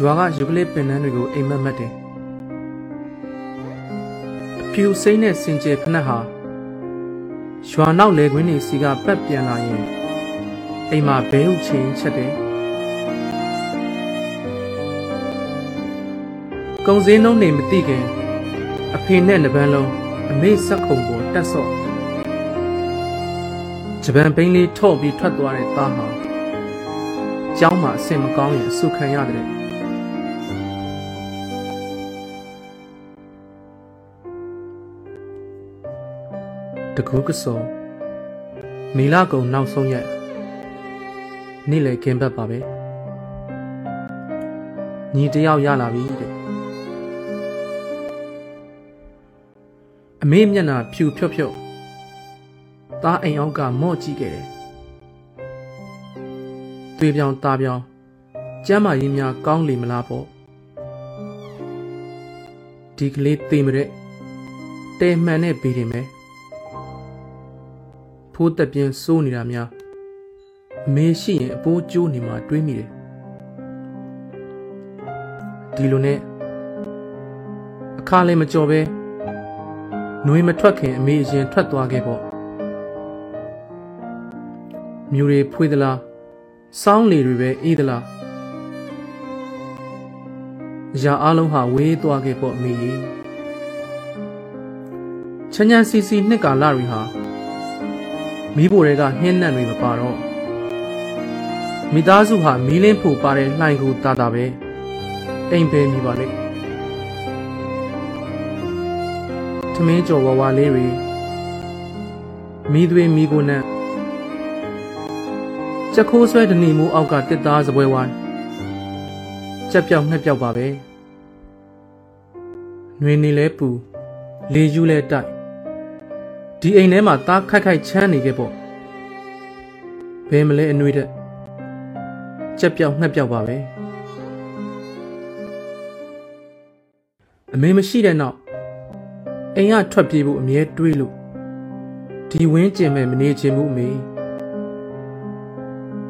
ရွာကယူကလစ်ပင်နှန်းတွေကိုအိမ်မက်မက်တယ်အဖြူစိမ့်နဲ့စင်ကြယ်ဖက်နှက်ဟာရွာနောက်လေကွင်းတွေစီကပတ်ပြန်လာရင်အိမ်မှာဘဲဥချင်းချက်တယ်ကုံစင်းနှုံးနေမသိခင်အဖေနဲ့နှပန်းလုံးအမေဆက်ခုံပေါ်တက်ဆော့ဂျပန်ဘိန်းလေးထော့ပြီးထွက်သွားတဲ့သားဟာကျောင်းမှာအဆင်မကောင်းရင်အဆုခံရတယ် တကူးကစုံမီလာကုံနောက်ဆုံးရက်နေ့လေကင်ဘတ်ပါပဲညီတယောက်ရလာပြီတဲ့အမေမျက်နှာဖြူဖြော့ဖြော့သားအိမ်အောက်ကမော့ကြည့်ခဲ့တယ်သွေးပြောင်သားပြောင်ကျမ်းမာရေးများကောင်းလေမလားပေါ့ဒီကလေးသိမတဲ့တဲမှန်နဲ့ပြီးတယ်မယ် ဖိုးတက်ပြင်းစိုးနေတာများအမေရှိရင်အပိုးကျိုးနေမှာတွေးမိတယ်ဒီလိုနဲ့အခါလည်းမကြော်ပဲနှွေးမထွက်ခင်အမေအရင်ထွက်သွားခဲ့ပေါ့မြူတွေဖွေးသလားစောင်းလေတွေပဲအေးသလားအရာအလုံးဟာဝေးသွားခဲ့ပေါ့အမေကြီးချမ်းချမ်းစီစီနှစ်ကာလတွေဟာ မိဖို့တွေကဟင်းနံ့တွေမပါတော့မိသားစုဟာမီးလင်းဖို့ပါတဲ့လှိုင်ကူတာတာပဲအိမ်ပဲနေပါလေသမင်းကြော်ဝဝလေးတွေမိသွေးမိကိုနဲ့ချက်ခိုးဆွဲတနေမှုအောက်ကတစ်သားစပွဲဝိုင်းချက်ပြောက်နှက်ပြောက်ပါပဲနှွေနေလဲပူလေယူလဲတိုက် ဒီအိမ်ထဲမှာသားခိုက်ခိုက်ချမ်းနေခဲ့ပေါ့ဘယ်မလဲအနှွေးတဲ့ချက်ပြောက်နှက်ပြောက်ပါပဲအမေမရှိတဲ့နောက်အိမ်ကထွက်ပြေးဖို့အမြဲတွေးလို့ဒီဝင်းကျင်မဲ့မနေချင်ဘူးအမေ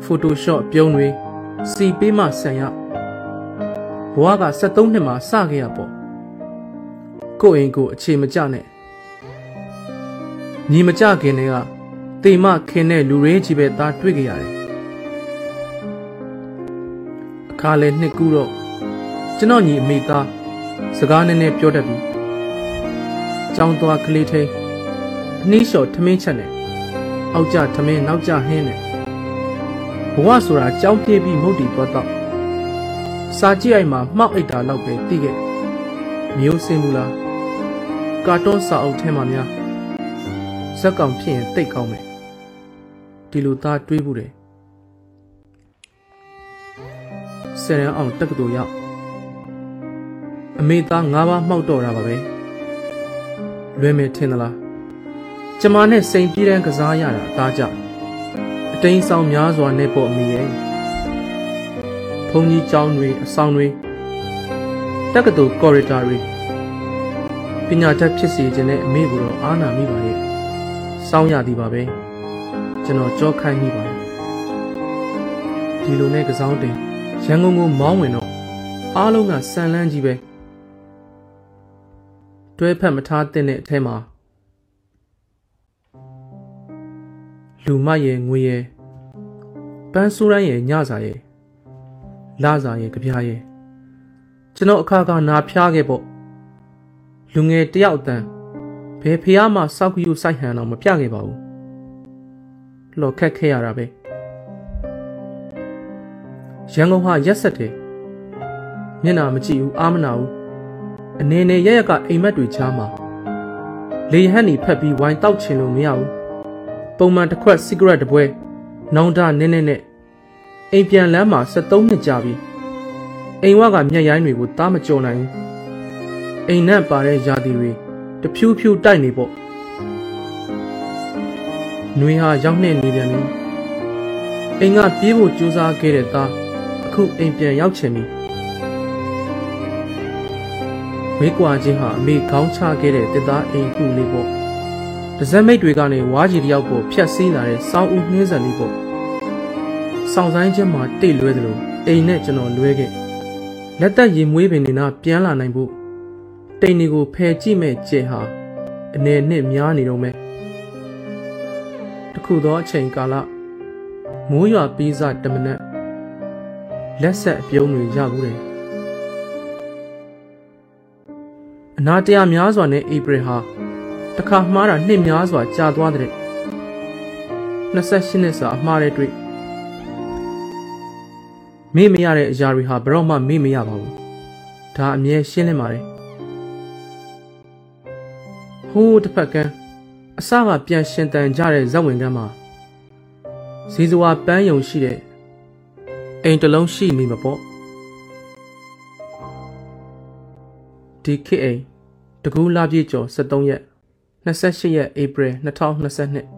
ဖိုတိုရှော့ပြုံးတွေစီပေးမှဆန်ရဘဝက73နှစ်မှာစခဲ့ရပေါ့ကိုယ့်အိမ်ကိုအခြေမကျနဲ့ ညီမကြခင်တည်းကတေမခင်တဲ့လူရင်းကြီးပဲသားတွေ့ကြရတယ်အခါလဲနှစ်ကူတော့ကျွန်တော်ညီအမိသားစကားနည်းနည်းပြောတတ်ပြီចောင်းသွားကလေးထိန်အနှီးလျှော်ထမင်းချက်နဲ့အောက်ကြထမင်းနောက်ကြဟင်းနဲ့ဘဝဆိုတာကြောင်းပြေးပြီးမုတ်တီသွားတော့စာကြည့်အိမ်မှာမှောက်အိတ်တာလောက်ပဲသိခဲ့မျိုးစင်ဘူးလားကာတွန်းစာအုပ်ထဲမှာများ ဇက်ကောင်ဖြစ်ရင်တိတ်ကောင်းမယ်ဒီလိုသားတွေးဘူးတယ်ဆယ်ရန်အောင်တက္ကသိုလ်ရောက်အမေသား၅ပါးမှောက်တော့တာပါပဲလွယ်မယ်ထင်သလားကျမနဲ့စိန်ပြေးတန်းကစားရတာအသားကြအတိန်ဆောင်များစွာနဲ့ပေါ့အမိရဲ့ဘုံကြီးကျောင်းတွေအဆောင်တွေတက္ကသိုလ်ကော်ရီတာတွေပညာတတ်ဖြစ်စေခြင်းနဲ့အမေကိုတော့အားနာမိပါရဲ့ စောင်းရသည်ပါပဲကျွန်တော်ကြောခိုင်းမိပါတယ်ဒီလိုနဲ့ကစားတင်ရန်ကုန်ကိုမောင်းဝင်တော့အားလုံးကဆန်လန်းကြီးပဲတွဲဖက်မထားတဲ့အထဲမှာလူမရဲ့ငွေရဲ့ပန်းဆိုးရမ်းရဲ့ညစာရဲ့လာစာရဲ့ကြပြားရဲ့ကျွန်တော်အခါကနာဖျားခဲ့ပေါ့လူငယ်တယောက်တန်း ဘယ်ဖះမှစောက်ကူစိုက်ဟန်တော့မပြခဲ့ပါဘူးလော်ခက်ခဲ့ရတာပဲရန်ကုန်ဟာရက်ဆက်တယ်မျက်နာမကြည့်ဘူးအာမနာဘူးအနေနဲ့ရရကအိမ်မက်တွေချားမှာလေဟန်နီဖက်ပြီးဝိုင်းတောက်ချင်လို့မရဘူးပုံမှန်တစ်ခွက်စီဂရက်တစ်ပွဲနောင်တနင်းနေနဲ့အိမ်ပြန်လမ်းမှာ73နှစ်ကြာပြီအိမ်ဝကမျက်ရိုင်းတွေကိုတားမကြော်နိုင်ဘူးအိမ်နဲ့ပါတဲ့ယာတီတွေ တဖြူးဖြူးတိုက်နေပေါ့နှွေဟာရောက်နေနေပြန်ပြီအိမ်ကပြေးဖို့ကြိုးစားခဲ့တဲ့သားအခုအိမ်ပြန်ရောက်ချင်ပြီဝေးကွာချင်းဟာအမေခေါင်းချခဲ့တဲ့တစ်သားအိမ်ကူလေးပေါ့ဒဇက်မိတ်တွေကနေဝါးကြီးတယောက်ကိုဖြတ်စည်းလာတဲ့စောင်းဦးနှင်းစံလေးပေါ့ဆောင်ဆိုင်ချင်းမှာတိတ်လွဲသလိုအိမ်နဲ့ကျွန်တော်လွဲခဲ့လက်သက်ရင်မွေးပင်နေနာပြန်လာနိုင်ဖို့ တိန်တွေကိုဖယ်ကြည့်မဲ့ကျဲဟာအနေနဲ့များနေတော့မယ်တခုသောအချိန်ကာလမိုးရွာပြီးစတမနက်လက်ဆက်အပြုံးတွေရဘူးတယ်အနာတရားများစွာနဲ့ဧပြီဟာတခါမှားတာနှစ်များစွာကြာသွားတဲ့28နှစ်စာအမှားတဲ့တွေ့မေ့မရတဲ့အရာတွေဟာဘယ်တော့မှမေ့မရပါဘူးဒါအမြဲရှင်းလင်းပါတယ် ဟိုးတစ်ဖက်ကန်းအစကပြန်ရှင်တန်ကြတဲ့ဇက်ဝင်ကန်းမှာဇီဇဝါပန်းယုံရှိတဲ့အိမ်တစ်လုံးရှိနေမှာပေါ့ဒီခေတ်အိမ်တကူလာပြည့်ကျော်73ရက်28ရက်ဧပြီ2022